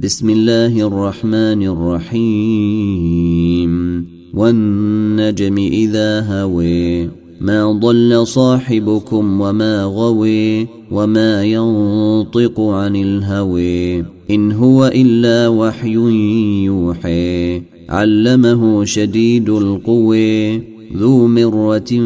بسم الله الرحمن الرحيم. والنجم إذا هوي ما ضل صاحبكم وما غوي وما ينطق عن الهوي. إن هو إلا وحي يوحي علمه شديد القوي. ذو مرة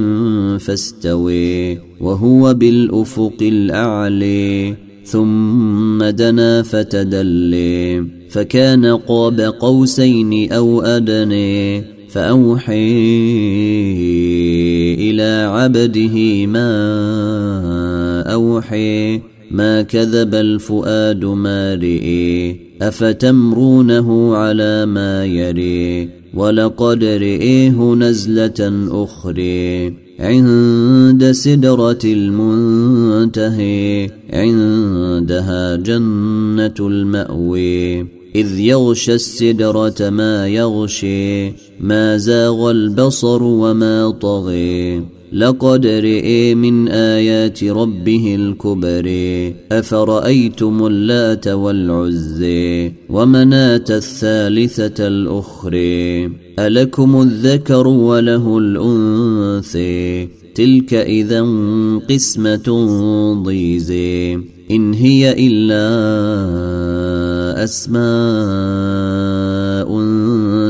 فاستوي وهو بالأفق الأعلي. ثم دنا فتدلي فكان قاب قوسين أو أدني فأوحي إلى عبده ما أوحي ما كذب الفؤاد ما رئي أفتمرونه على ما يري ولقد رئيه نزلة أخري. عند سدرة المنتهي عندها جنة المأوي. إذ يغشى السدرة ما يغشي ما زاغ البصر وما طغي. لقد رئي من آيات ربه الكبر. أفرأيتم اللات والعزي ومناة الثالثة الأخرى؟ ألكم الذكر وله الأنثي تلك إذا قسمة ضيزي إن هي إلا أسماء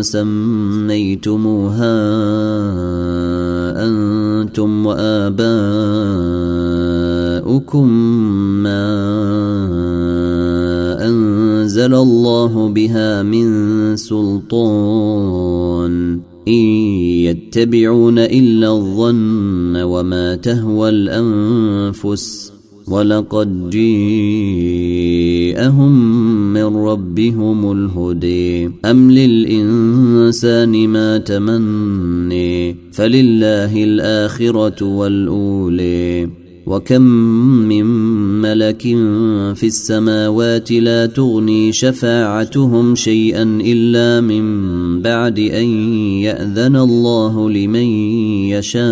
سميتموها أنتم وآباؤكم ما أنزل الله بها من سلطان. إن يتبعون إلا الظن وما تهوى الأنفس. ولقد جيءهم من ربهم الهدي أم للإنسان ما تمني؟ فلله الآخرة والأولي وكم من ملك في السماوات لا تغني شفاعتهم شيئا إلا من بعد أن يأذن الله لمن يشاء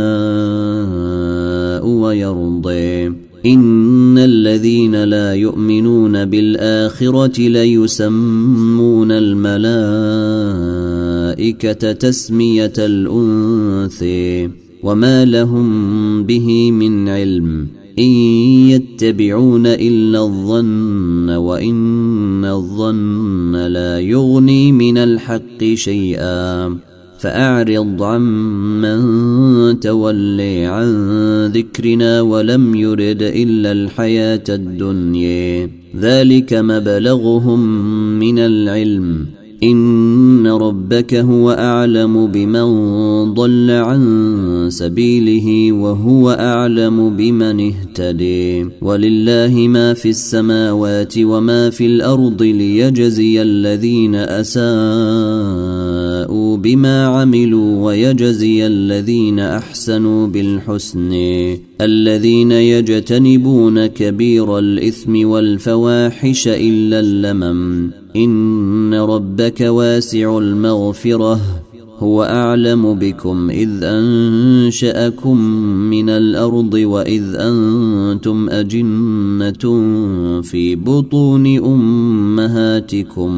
ويرضي ان الذين لا يؤمنون بالاخره ليسمون الملائكه تسميه الانثي وما لهم به من علم ان يتبعون الا الظن وان الظن لا يغني من الحق شيئا فأعرض عمن تولي عن ذكرنا ولم يرد إلا الحياة الدنيا. ذلك مبلغهم من العلم. ان ربك هو اعلم بمن ضل عن سبيله وهو اعلم بمن اهتدي ولله ما في السماوات وما في الأرض ليجزي الذين اساءوا بما عملوا ويجزي الذين احسنوا بالحسن الذين يجتنبون كبير الإثم والفواحش إلا اللمم. إن ربك واسع المغفرة. هو أعلم بكم إذ أنشأكم من الأرض وإذ أنتم أجنة في بطون أمهاتكم.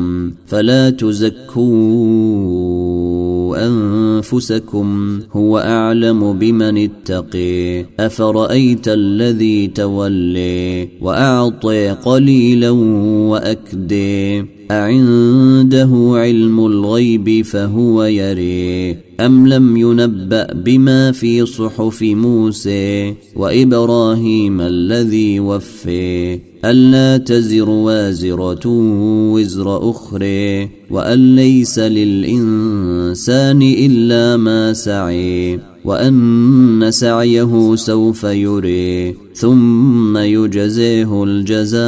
فلا أنفسكم هو أعلم بمن اتقي. أفرأيت الذي تولي وأعطي قليلا وأكدي. أعنده علم الغيب فهو يري أم لم ينبأ بما في صحف موسى وإبراهيم الذي وفي ألا تزر وازرة وزر أخرى وأن ليس للإنسان إلا ما سعي وأن سعيه سوف يري ثم يجزيه الجزاء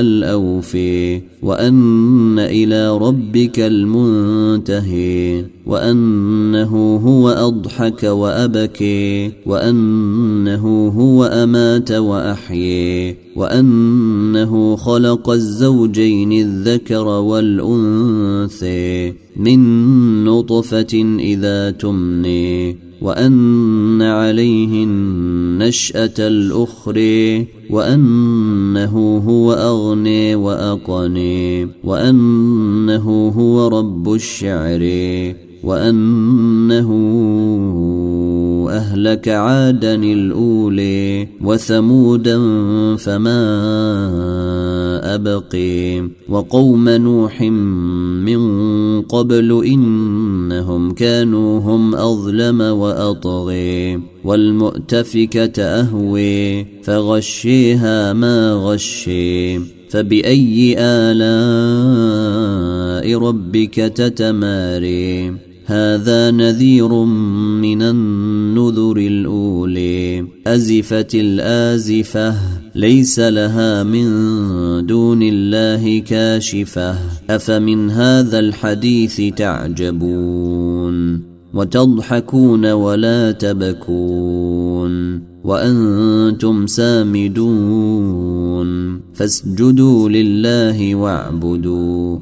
الأوفي وأن إلى ربك المنتهي وأنه هو أضحك وأبكي وأنه هو أمات وأحيي وأنه خلق الزوجين الذكر والأنثى من نطفة إذا تمني. وأن عليه النشأة الأخرى وأنه هو اغني واقني وأنه هو رب الشعر وأنه أهلك عادا الأولي وثمودا فما أبقي وقوم نوح من قبل إنهم كانوا هم أظلم وأطغي والمؤتفكة أهوي فغشيها ما غشي. فبأي آلاء ربك تتماري؟ هذا نذير من النذر الأولي. أزفت الآزفة ليس لها من دون الله كاشفة. أفمن هذا الحديث تعجبون؟ وتضحكون ولا تبكون. وأنتم سامدون. فاسجدوا لله واعبدوا.